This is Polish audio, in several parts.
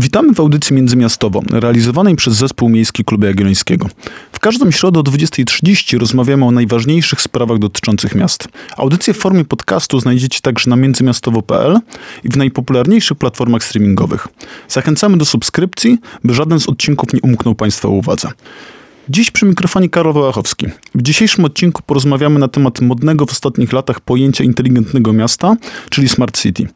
Witamy w audycji Międzymiastowo, realizowanej przez Zespół Miejski Klubu Jagiellońskiego. W każdą środę o 20.30 rozmawiamy o najważniejszych sprawach dotyczących miast. Audycję w formie podcastu znajdziecie także na międzymiastowo.pl i w najpopularniejszych platformach streamingowych. Zachęcamy do subskrypcji, by żaden z odcinków nie umknął Państwa uwadze. Dziś przy mikrofonie Karol Wałachowski. W dzisiejszym odcinku porozmawiamy na temat modnego w ostatnich latach pojęcia inteligentnego miasta, czyli Smart City.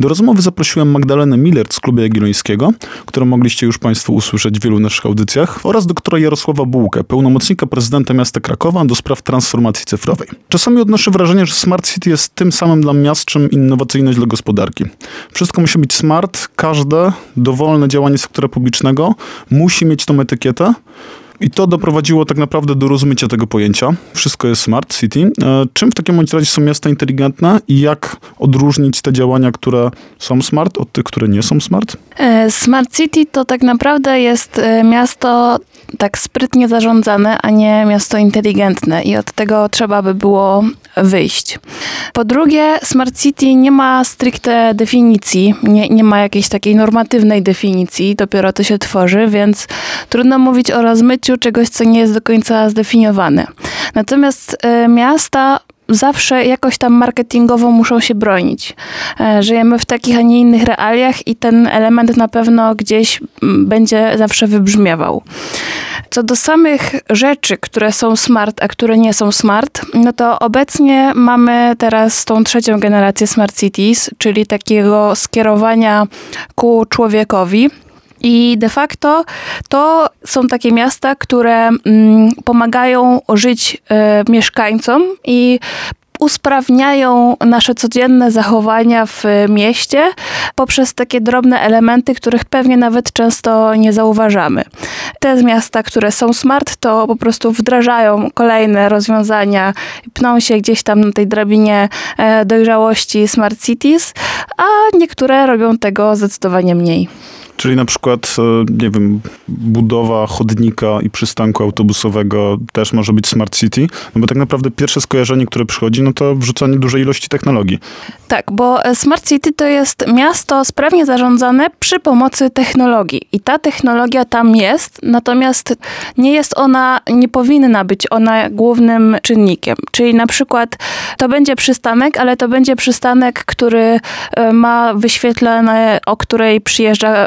Do rozmowy zaprosiłem Magdalenę Miller z Klubu Jagiellońskiego, którą mogliście już Państwo usłyszeć w wielu naszych audycjach, oraz doktora Jarosława Bułkę, pełnomocnika prezydenta miasta Krakowa do spraw transformacji cyfrowej. Czasami odnoszę wrażenie, że Smart City jest tym samym dla miast, czym innowacyjność dla gospodarki. Wszystko musi być smart, każde dowolne działanie sektora publicznego musi mieć tą etykietę, i to doprowadziło tak naprawdę do rozmycia tego pojęcia. Wszystko jest smart city. E, czym w takim razie są miasta inteligentne i jak odróżnić te działania, które są smart od tych, które nie są smart? E, smart city to tak naprawdę jest e, miasto tak sprytnie zarządzane, a nie miasto inteligentne i od tego trzeba by było wyjść. Po drugie, Smart City nie ma stricte definicji, nie, nie ma jakiejś takiej normatywnej definicji, dopiero to się tworzy, więc trudno mówić o rozmyciu czegoś, co nie jest do końca zdefiniowane. Natomiast y, miasta zawsze jakoś tam marketingowo muszą się bronić. E, żyjemy w takich, a nie innych realiach i ten element na pewno gdzieś będzie zawsze wybrzmiewał. Co do samych rzeczy, które są smart, a które nie są smart, no to obecnie mamy teraz tą trzecią generację Smart Cities, czyli takiego skierowania ku człowiekowi. I de facto to są takie miasta, które mm, pomagają żyć y, mieszkańcom i usprawniają nasze codzienne zachowania w mieście poprzez takie drobne elementy, których pewnie nawet często nie zauważamy. Te miasta, które są smart, to po prostu wdrażają kolejne rozwiązania, pną się gdzieś tam na tej drabinie e, dojrzałości smart cities, a niektóre robią tego zdecydowanie mniej. Czyli na przykład, e, nie wiem, budowa chodnika i przystanku autobusowego też może być smart city, no bo tak naprawdę pierwsze skojarzenie, które przychodzi, no to wrzucanie dużej ilości technologii. Tak, bo e, smart city to jest miasto sprawnie zarządzane przy pomocy technologii i ta technologia tam jest, natomiast nie jest ona, nie powinna być ona głównym czynnikiem. Czyli na przykład to będzie przystanek, ale to będzie przystanek, który e, ma wyświetlane, o której przyjeżdża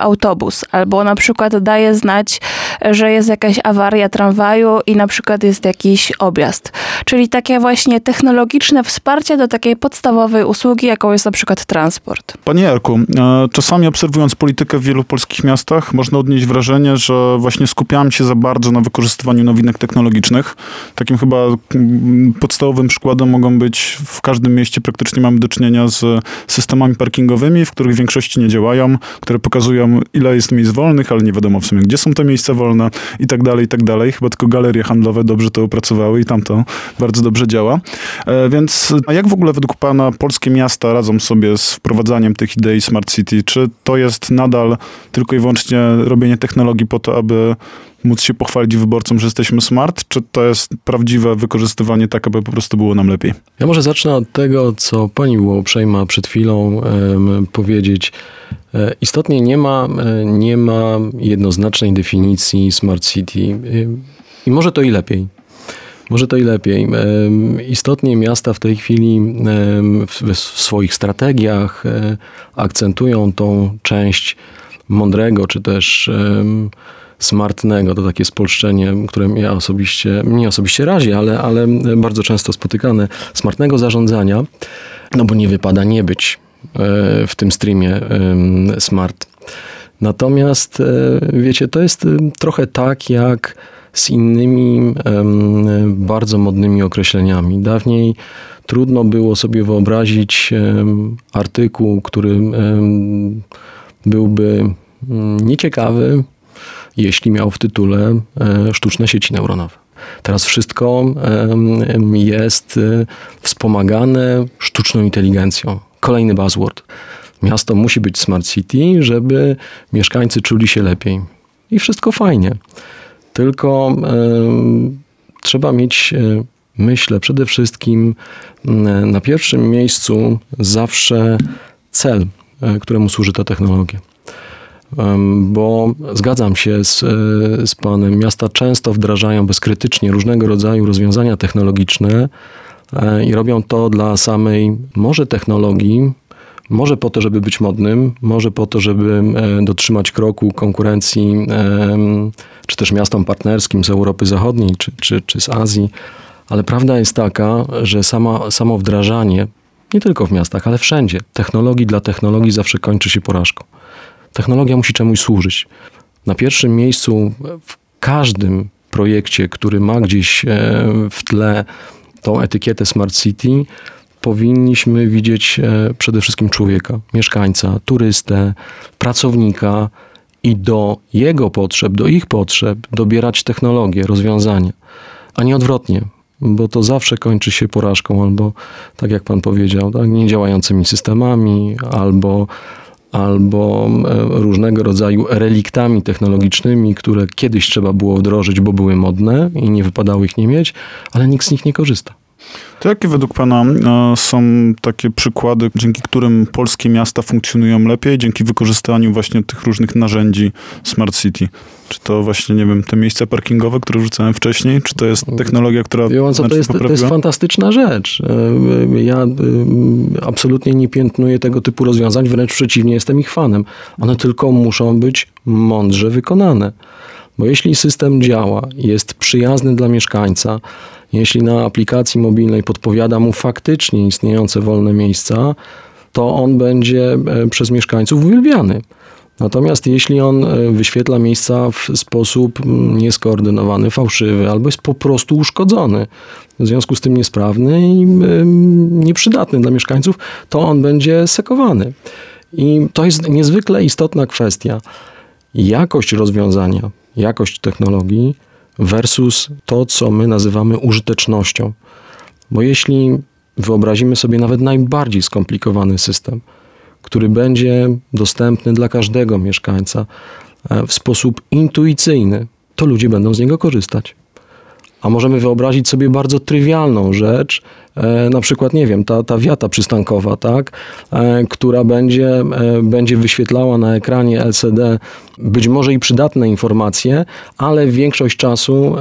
autobus, albo na przykład daje znać, że jest jakaś awaria tramwaju i na przykład jest jakiś objazd. Czyli takie właśnie technologiczne wsparcie do takiej podstawowej usługi, jaką jest na przykład transport. Panie Jarku, e, czasami obserwując politykę w wielu polskich miastach, można odnieść wrażenie, że właśnie skupiałem się za bardzo na wykorzystywaniu nowinek technologicznych. Takim chyba podstawowym przykładem mogą być w każdym mieście praktycznie mamy do czynienia z systemami parkingowymi, w których w większości nie działają, które pokazują, ile jest miejsc wolnych, ale nie wiadomo w sumie, gdzie są te miejsca wolne i tak dalej, i tak dalej. Chyba tylko galerie handlowe dobrze to opracowały i tam to bardzo dobrze działa. E, więc a jak w ogóle według pana polskie miasta radzą sobie z wprowadzaniem tych idei Smart City? Czy to jest nadal tylko i wyłącznie robienie technologii po to, aby móc się pochwalić wyborcom, że jesteśmy smart, czy to jest prawdziwe wykorzystywanie tak, aby po prostu było nam lepiej? Ja może zacznę od tego, co pani było uprzejma przed chwilą powiedzieć. E, istotnie nie ma, e, nie ma jednoznacznej definicji Smart City e, i może to i lepiej. Może to i lepiej. Istotnie miasta w tej chwili w swoich strategiach akcentują tą część mądrego, czy też smartnego, to takie spolszczenie, które mnie osobiście, mnie osobiście razi, ale, ale bardzo często spotykane, smartnego zarządzania, no bo nie wypada nie być e, w tym streamie smart. Natomiast e, wiecie, to jest trochę tak jak z innymi bardzo modnymi określeniami. Dawniej trudno było sobie wyobrazić artykuł, który byłby mm, nieciekawy, jeśli miał w tytule e, sztuczne sieci neuronowe. Teraz wszystko jest e, wspomagane sztuczną inteligencją. Kolejny buzzword. Miasto musi być smart city, żeby mieszkańcy czuli się lepiej. I wszystko fajnie. Tylko trzeba mieć, e, myślę, przede wszystkim na pierwszym miejscu zawsze cel, któremu służy ta technologia. Bo zgadzam się z, z Panem. Miasta często wdrażają bezkrytycznie różnego rodzaju rozwiązania technologiczne i robią to dla samej może technologii, może po to, żeby być modnym, może po to, żeby dotrzymać kroku konkurencji, czy też miastom partnerskim z Europy Zachodniej, czy, czy, czy z Azji. Ale prawda jest taka, że sama, samo wdrażanie, nie tylko w miastach, ale wszędzie, technologii dla technologii zawsze kończy się porażką. Technologia musi czemuś służyć. Na pierwszym miejscu w każdym projekcie, który ma gdzieś w tle tą etykietę Smart City, powinniśmy widzieć e, przede wszystkim człowieka, mieszkańca, turystę, pracownika i do jego potrzeb, do ich potrzeb dobierać technologie, rozwiązania, a nie odwrotnie, bo to zawsze kończy się porażką albo, tak jak pan powiedział, tak, niedziałającymi systemami albo albo e, różnego rodzaju reliktami technologicznymi, które kiedyś trzeba było wdrożyć, bo były modne i nie wypadało ich nie mieć, ale nikt z nich nie korzysta. To jakie według Pana e, są takie przykłady, dzięki którym polskie miasta funkcjonują lepiej, dzięki wykorzystaniu właśnie tych różnych narzędzi Smart City? Czy to właśnie, nie wiem, te miejsca parkingowe, które rzucałem wcześniej, czy to jest technologia, która co, to, jest, to jest fantastyczna rzecz. E, ja e, absolutnie nie piętnuję tego typu rozwiązań, wręcz przeciwnie, jestem ich fanem. One tylko muszą być mądrze wykonane. Bo jeśli system działa, jest przyjazny dla mieszkańca, jeśli na aplikacji mobilnej podpowiada mu faktycznie istniejące wolne miejsca, to on będzie e, przez mieszkańców uwielbiany. Natomiast jeśli on e, wyświetla miejsca w sposób nieskoordynowany, fałszywy, albo jest po prostu uszkodzony, w związku z tym niesprawny i nieprzydatny dla mieszkańców, to on będzie sekowany. I to jest niezwykle istotna kwestia. Jakość rozwiązania, jakość technologii versus to, co my nazywamy użytecznością. Bo jeśli wyobrazimy sobie nawet najbardziej skomplikowany system, który będzie dostępny dla każdego mieszkańca e, w sposób intuicyjny, to ludzie będą z niego korzystać. A możemy wyobrazić sobie bardzo trywialną rzecz, e, na przykład, nie wiem, ta, ta wiata przystankowa, tak, e, która będzie, e, będzie wyświetlała na ekranie LCD być może i przydatne informacje, ale większość czasu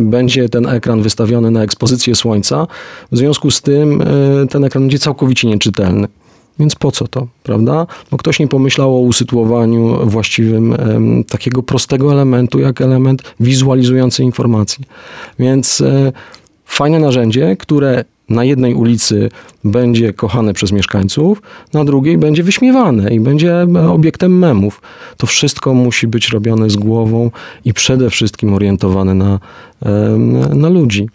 będzie ten ekran wystawiony na ekspozycję słońca. W związku z tym ten ekran będzie całkowicie nieczytelny. Więc po co to, prawda? Bo ktoś nie pomyślał o usytuowaniu właściwym em, takiego prostego elementu, jak element wizualizujący informacje. Więc e, fajne narzędzie, które na jednej ulicy będzie kochane przez mieszkańców, na drugiej będzie wyśmiewane i będzie obiektem memów. To wszystko musi być robione z głową i przede wszystkim orientowane na, na ludzi,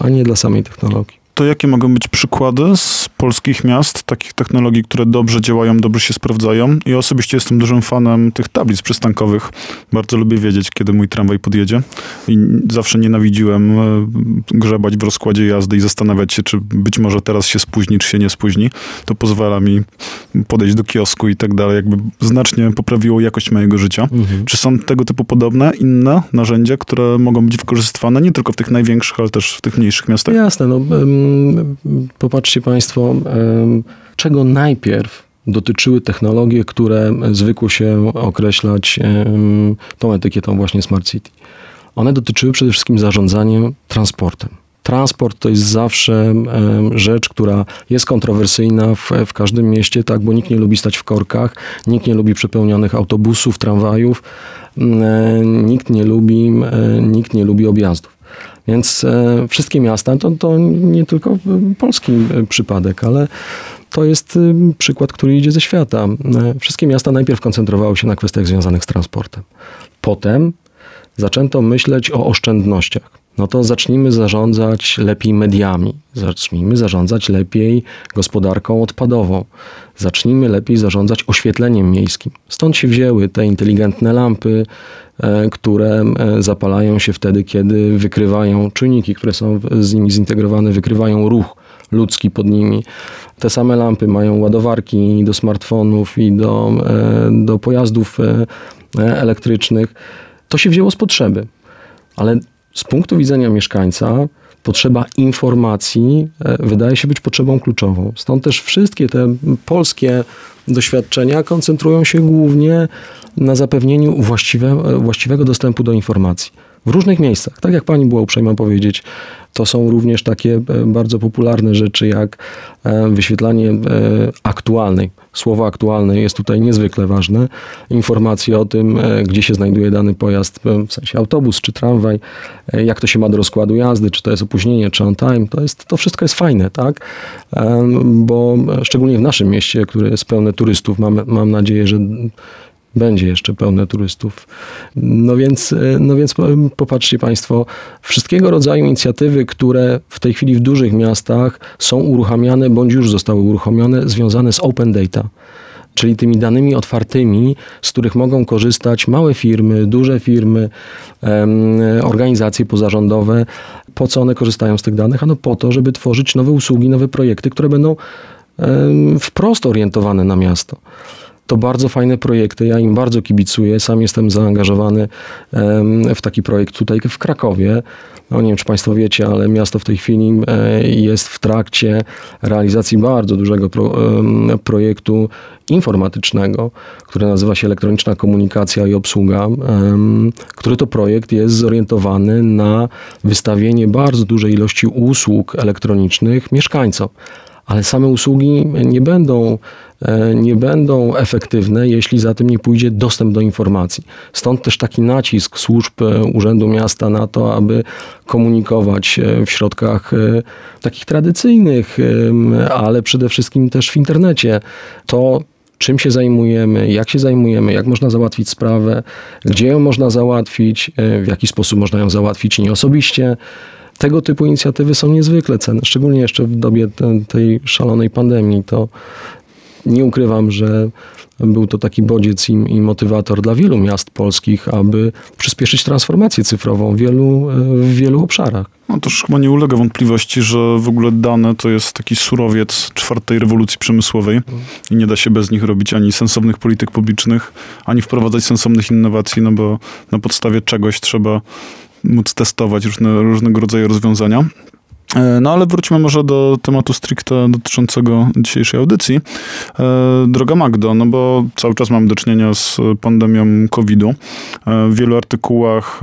a nie dla samej technologii to jakie mogą być przykłady z polskich miast, takich technologii, które dobrze działają, dobrze się sprawdzają? Ja osobiście jestem dużym fanem tych tablic przystankowych. Bardzo lubię wiedzieć, kiedy mój tramwaj podjedzie. I zawsze nienawidziłem e, grzebać w rozkładzie jazdy i zastanawiać się, czy być może teraz się spóźni, czy się nie spóźni. To pozwala mi podejść do kiosku i tak dalej. Jakby znacznie poprawiło jakość mojego życia. Mhm. Czy są tego typu podobne, inne narzędzia, które mogą być wykorzystywane nie tylko w tych największych, ale też w tych mniejszych miastach? Jasne. No, popatrzcie Państwo, czego najpierw dotyczyły technologie, które zwykło się określać tą etykietą właśnie Smart City. One dotyczyły przede wszystkim zarządzania transportem. Transport to jest zawsze rzecz, która jest kontrowersyjna w, w, każdym mieście, tak, bo nikt nie lubi stać w korkach, nikt nie lubi przepełnionych autobusów, tramwajów, nikt nie lubi, nikt nie lubi objazdów. Więc e, wszystkie miasta, to, to nie tylko polski e, przypadek, ale to jest e, przykład, który idzie ze świata. Wszystkie miasta najpierw koncentrowały się na kwestiach związanych z transportem. Potem zaczęto myśleć o oszczędnościach. No to zacznijmy zarządzać lepiej mediami, zacznijmy zarządzać lepiej gospodarką odpadową, zacznijmy lepiej zarządzać oświetleniem miejskim. Stąd się wzięły te inteligentne lampy, E, które e, zapalają się wtedy, kiedy wykrywają czujniki, które są z nimi zintegrowane, wykrywają ruch ludzki pod nimi. Te same lampy mają ładowarki do smartfonów i do, e, do pojazdów elektrycznych. To się wzięło z potrzeby, ale z punktu widzenia mieszkańca potrzeba informacji e, wydaje się być potrzebą kluczową. Stąd też wszystkie te polskie doświadczenia koncentrują się głównie na zapewnieniu właściwe, właściwego dostępu do informacji w różnych miejscach. Tak jak pani była uprzejma powiedzieć, to są również takie e, bardzo popularne rzeczy jak e, wyświetlanie e, aktualnej. Słowo aktualne jest tutaj niezwykle ważne. Informacje o tym, gdzie się znajduje dany pojazd, w sensie autobus czy tramwaj, jak to się ma do rozkładu jazdy, czy to jest opóźnienie, czy on time, to, jest, to wszystko jest fajne, tak? Bo szczególnie w naszym mieście, które jest pełne turystów, mam, mam nadzieję, że będzie jeszcze pełne turystów. No więc, e, no więc popatrzcie Państwo, wszystkiego rodzaju inicjatywy, które w tej chwili w dużych miastach są uruchamiane bądź już zostały uruchomione, związane z open data czyli tymi danymi otwartymi, z których mogą korzystać małe firmy, duże firmy, organizacje pozarządowe. Po co one korzystają z tych danych? Ano po to, żeby tworzyć nowe usługi, nowe projekty, które będą wprost orientowane na miasto to bardzo fajne projekty. Ja im bardzo kibicuję. Sam jestem zaangażowany w taki projekt tutaj w Krakowie. No nie wiem, czy Państwo wiecie, ale miasto w tej chwili jest w trakcie realizacji bardzo dużego pro, projektu informatycznego, który nazywa się Elektroniczna Komunikacja i Obsługa, który to projekt jest zorientowany na wystawienie bardzo dużej ilości usług elektronicznych mieszkańcom ale same usługi nie będą, e, nie będą efektywne, jeśli za tym nie pójdzie dostęp do informacji. Stąd też taki nacisk służb e, Urzędu Miasta na to, aby komunikować e, w środkach takich tradycyjnych, ale przede wszystkim też w internecie. To czym się zajmujemy, jak się zajmujemy, jak można załatwić sprawę, gdzie ją można załatwić, w jaki sposób można ją załatwić nieosobiście tego typu inicjatywy są niezwykle cenne, szczególnie jeszcze w dobie tej szalonej pandemii. To nie ukrywam, że był to taki bodziec i, i, motywator dla wielu miast polskich, aby przyspieszyć transformację cyfrową w wielu, w wielu obszarach. No już chyba nie ulega wątpliwości, że w ogóle dane to jest taki surowiec czwartej rewolucji przemysłowej i nie da się bez nich robić ani sensownych polityk publicznych, ani wprowadzać sensownych innowacji, no bo na podstawie czegoś trzeba móc testować różne, różnego rodzaju rozwiązania. E, no ale wróćmy może do tematu stricte dotyczącego dzisiejszej audycji. E, droga Magdo, no bo cały czas mamy do czynienia z pandemią COVID-u. E, w wielu artykułach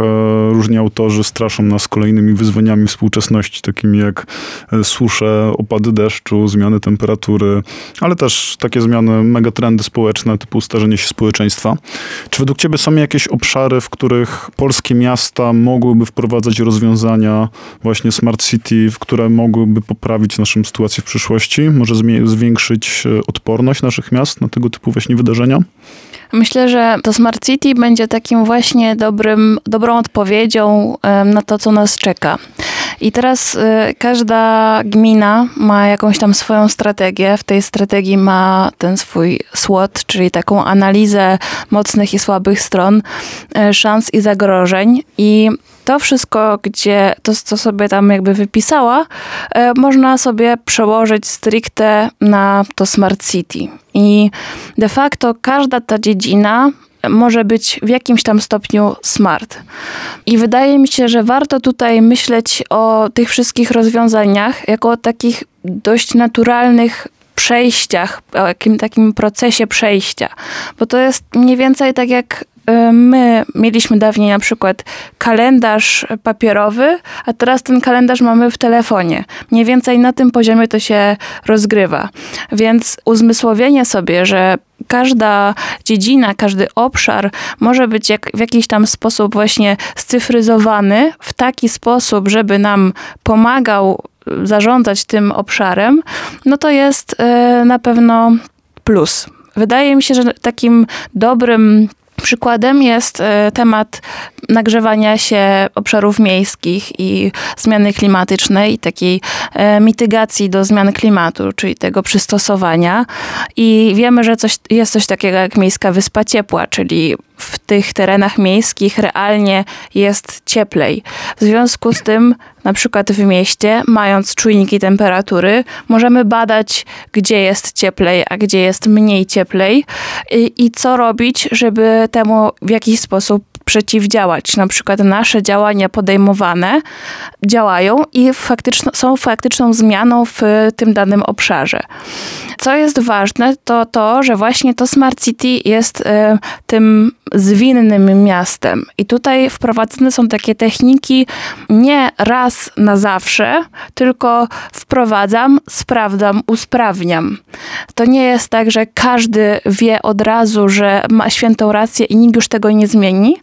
różni autorzy straszą nas kolejnymi wyzwaniami współczesności, takimi jak susze, opady deszczu, zmiany temperatury, ale też takie zmiany, megatrendy społeczne typu starzenie się społeczeństwa. Czy według ciebie są jakieś obszary, w których polskie miasta mogłyby wprowadzać rozwiązania właśnie smart city, które mogłyby poprawić naszą sytuację w przyszłości? Może zwiększyć e, odporność naszych miast na tego typu właśnie wydarzenia? Myślę, że to Smart City będzie takim właśnie dobrym, dobrą odpowiedzią na to, co nas czeka. I teraz e, każda gmina ma jakąś tam swoją strategię. W tej strategii ma ten swój SWOT, czyli taką analizę mocnych i słabych stron, e, szans i zagrożeń. I to wszystko, gdzie to, co sobie tam jakby wypisała, e, można sobie przełożyć stricte na to Smart City. I de facto każda ta dziedzina może być w jakimś tam stopniu smart. I wydaje mi się, że warto tutaj myśleć o tych wszystkich rozwiązaniach jako o takich dość naturalnych przejściach, o jakim takim procesie przejścia. Bo to jest mniej więcej tak jak my mieliśmy dawniej na przykład kalendarz papierowy, a teraz ten kalendarz mamy w telefonie. Mniej więcej na tym poziomie to się rozgrywa. Więc uzmysłowienie sobie, że każda dziedzina, każdy obszar może być jak, w jakiś tam sposób właśnie scyfryzowany w taki sposób, żeby nam pomagał zarządzać tym obszarem, no to jest y, na pewno plus. Wydaje mi się, że takim dobrym Przykładem jest e, temat nagrzewania się obszarów miejskich i zmiany klimatycznej, takiej e, mitygacji do zmian klimatu, czyli tego przystosowania. I wiemy, że coś, jest coś takiego jak miejska wyspa ciepła, czyli w tych terenach miejskich realnie jest cieplej. W związku z tym, na przykład w mieście, mając czujniki temperatury, możemy badać, gdzie jest cieplej, a gdzie jest mniej cieplej i, i co robić, żeby temu w jakiś sposób przeciwdziałać. Na przykład nasze działania podejmowane działają i faktyczno, są faktyczną zmianą w tym danym obszarze. Co jest ważne, to to, że właśnie to Smart City jest y, tym zwinnym miastem. I tutaj wprowadzone są takie techniki nie raz na zawsze, tylko wprowadzam, sprawdzam, usprawniam. To nie jest tak, że każdy wie od razu, że ma świętą rację i nikt już tego nie zmieni,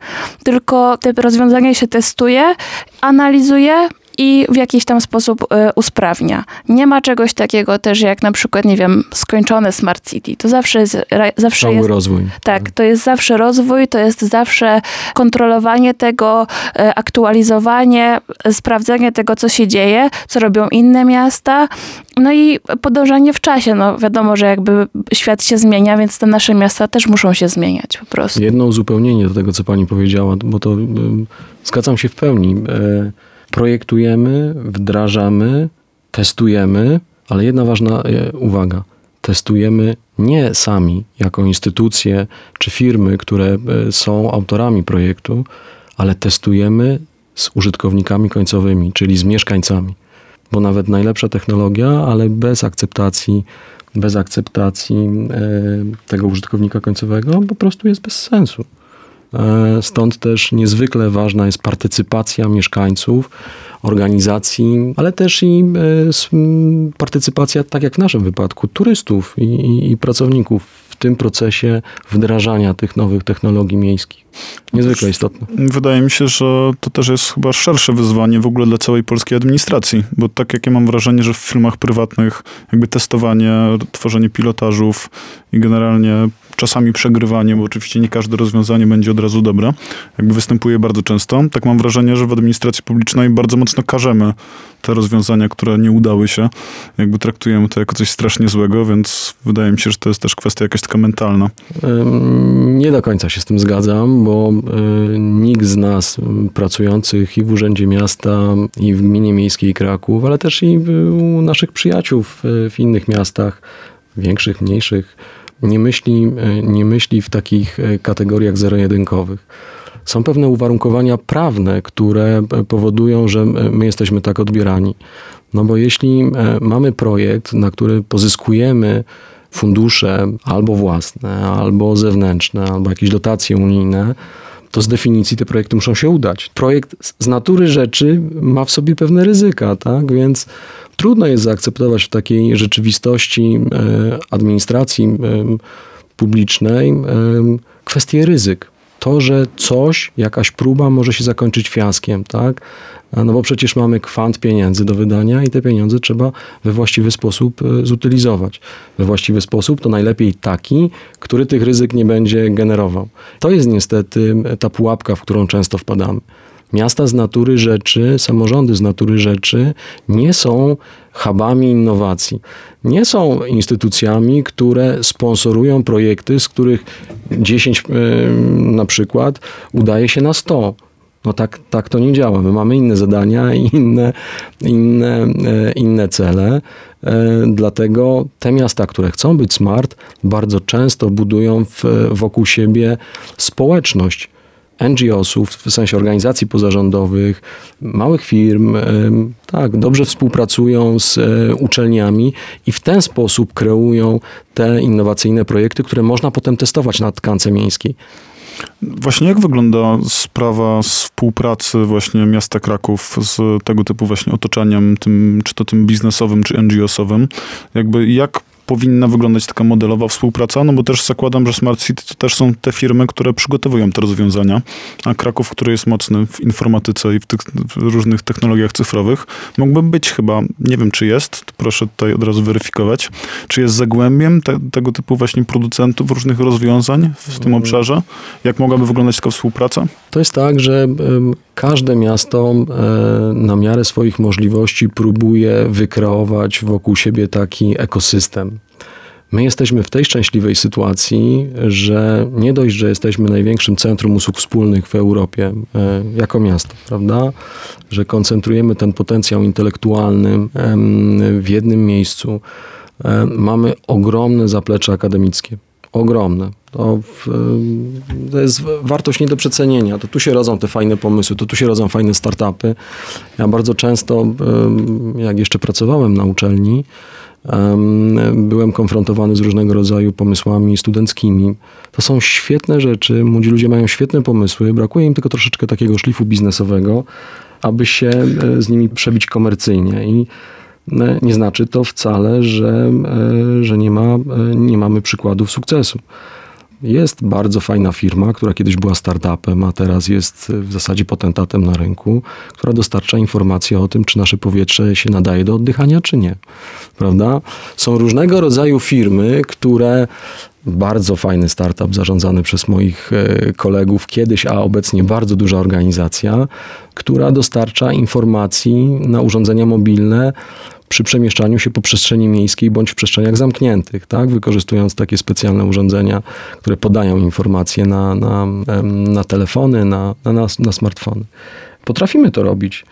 tylko te rozwiązania się testuje, analizuje i w jakiś tam sposób y, usprawnia. Nie ma czegoś takiego też jak na przykład, nie wiem, skończone Smart City. To zawsze jest... Zawsze Cały jest, rozwój. Tak, to jest zawsze rozwój, to jest zawsze kontrolowanie tego, y, aktualizowanie, sprawdzenie tego, co się dzieje, co robią inne miasta, no i podążanie w czasie. No wiadomo, że jakby świat się zmienia, więc te nasze miasta też muszą się zmieniać po prostu. Jedno uzupełnienie do tego, co pani powiedziała, bo to y, zgadzam się w pełni. Projektujemy, wdrażamy, testujemy, ale jedna ważna e, uwaga. Testujemy nie sami, jako instytucje czy firmy, które e, są autorami projektu, ale testujemy z użytkownikami końcowymi, czyli z mieszkańcami. Bo nawet najlepsza technologia, ale bez akceptacji, bez akceptacji e, tego użytkownika końcowego po prostu jest bez sensu. E, stąd też niezwykle ważna jest partycypacja mieszkańców, organizacji, ale też i e, partycypacja, tak jak w naszym wypadku, turystów i, i, i pracowników tym procesie wdrażania tych nowych technologii miejskich. Niezwykle istotne. Wydaje mi się, że to też jest chyba szersze wyzwanie w ogóle dla całej polskiej administracji, bo tak jak ja mam wrażenie, że w filmach prywatnych jakby testowanie, tworzenie pilotażów i generalnie czasami przegrywanie, bo oczywiście nie każde rozwiązanie będzie od razu dobre, jakby występuje bardzo często. Tak mam wrażenie, że w administracji publicznej bardzo mocno karzemy te rozwiązania, które nie udały się. Jakby traktujemy to jako coś strasznie złego, więc wydaje mi się, że to jest też kwestia jakaś taka mentalna. Nie do końca się z tym zgadzam, bo e, nikt z nas pracujących i w Urzędzie Miasta, i w Gminie Miejskiej Kraków, ale też i u naszych przyjaciół w, innych miastach, większych, mniejszych, nie myśli, e, nie myśli w takich e, kategoriach zero-jedynkowych. Są pewne uwarunkowania prawne, które powodują, że my jesteśmy tak odbierani. No bo jeśli mamy projekt, na który pozyskujemy fundusze albo własne, albo zewnętrzne, albo jakieś dotacje unijne, to z definicji te projekty muszą się udać. Projekt z natury rzeczy ma w sobie pewne ryzyka, tak? Więc trudno jest zaakceptować w takiej rzeczywistości e, administracji e, publicznej e, kwestie ryzyk to, że coś, jakaś próba może się zakończyć fiaskiem, tak? No bo przecież mamy kwant pieniędzy do wydania i te pieniądze trzeba we właściwy sposób zutylizować. We właściwy sposób to najlepiej taki, który tych ryzyk nie będzie generował. To jest niestety ta pułapka, w którą często wpadamy. Miasta z natury rzeczy, samorządy z natury rzeczy nie są hubami innowacji. Nie są instytucjami, które sponsorują projekty, z których 10 na przykład udaje się na 100. No tak, tak to nie działa. My mamy inne zadania i inne, inne, e, inne cele. E, dlatego te miasta, które chcą być smart, bardzo często budują w, wokół siebie społeczność NGO-sów, w sensie organizacji pozarządowych, małych firm, tak, dobrze współpracują z e, uczelniami i w ten sposób kreują te innowacyjne projekty, które można potem testować na tkance miejskiej. Właśnie jak wygląda sprawa współpracy właśnie miasta Kraków z tego typu właśnie otoczeniem, tym, czy to tym biznesowym, czy NGO-sowym? Jakby jak powinna wyglądać taka modelowa współpraca, no bo też zakładam, że Smart City to też są te firmy, które przygotowują te rozwiązania, a Kraków, który jest mocny w informatyce i w tych różnych technologiach cyfrowych, mógłby być chyba, nie wiem czy jest, to proszę tutaj od razu weryfikować, czy jest zagłębiem te, tego typu właśnie producentów różnych rozwiązań w tym mm. obszarze? Jak mogłaby wyglądać taka współpraca? To jest tak, że każde miasto e, na miarę swoich możliwości próbuje wykreować wokół siebie taki ekosystem. My jesteśmy w tej szczęśliwej sytuacji, że nie dość, że jesteśmy największym centrum usług wspólnych w Europie e, jako miasto, prawda? Że koncentrujemy ten potencjał intelektualny w jednym miejscu. E, mamy ogromne zaplecze akademickie ogromne. To, to, jest wartość nie do przecenienia. To tu się rodzą te fajne pomysły, to tu się rodzą fajne startupy. Ja bardzo często, jak jeszcze pracowałem na uczelni, byłem konfrontowany z różnego rodzaju pomysłami studenckimi. To są świetne rzeczy, młodzi ludzie mają świetne pomysły, brakuje im tylko troszeczkę takiego szlifu biznesowego, aby się e, z nimi przebić komercyjnie. I nie znaczy to wcale, że, e, że nie, ma, nie mamy przykładów sukcesu. Jest bardzo fajna firma, która kiedyś była startupem, a teraz jest w zasadzie potentatem na rynku, która dostarcza informacje o tym, czy nasze powietrze się nadaje do oddychania, czy nie. Prawda? Są różnego rodzaju firmy, które bardzo fajny startup zarządzany przez moich e, kolegów kiedyś, a obecnie bardzo duża organizacja, która dostarcza informacji na urządzenia mobilne przy przemieszczaniu się po przestrzeni miejskiej bądź w przestrzeniach zamkniętych, tak? wykorzystując takie specjalne urządzenia, które podają informacje na, na, na telefony, na, na, na smartfony. Potrafimy to robić.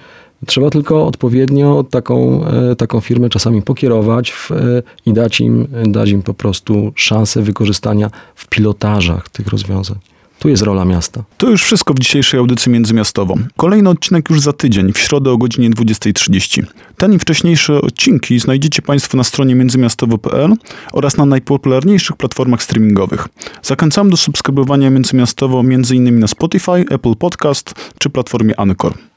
Trzeba tylko odpowiednio taką, e, taką firmę czasami pokierować w, e, i dać im, dać im po prostu szansę wykorzystania w pilotażach tych rozwiązań. Tu jest rola miasta. To już wszystko w dzisiejszej audycji międzymiastową. Kolejny odcinek już za tydzień, w środę o godzinie 20.30. Ten i wcześniejsze odcinki znajdziecie Państwo na stronie międzymiastowo.pl oraz na najpopularniejszych platformach streamingowych. Zachęcam do subskrybowania Międzymiastowo m.in. na Spotify, Apple Podcast czy platformie Anchor.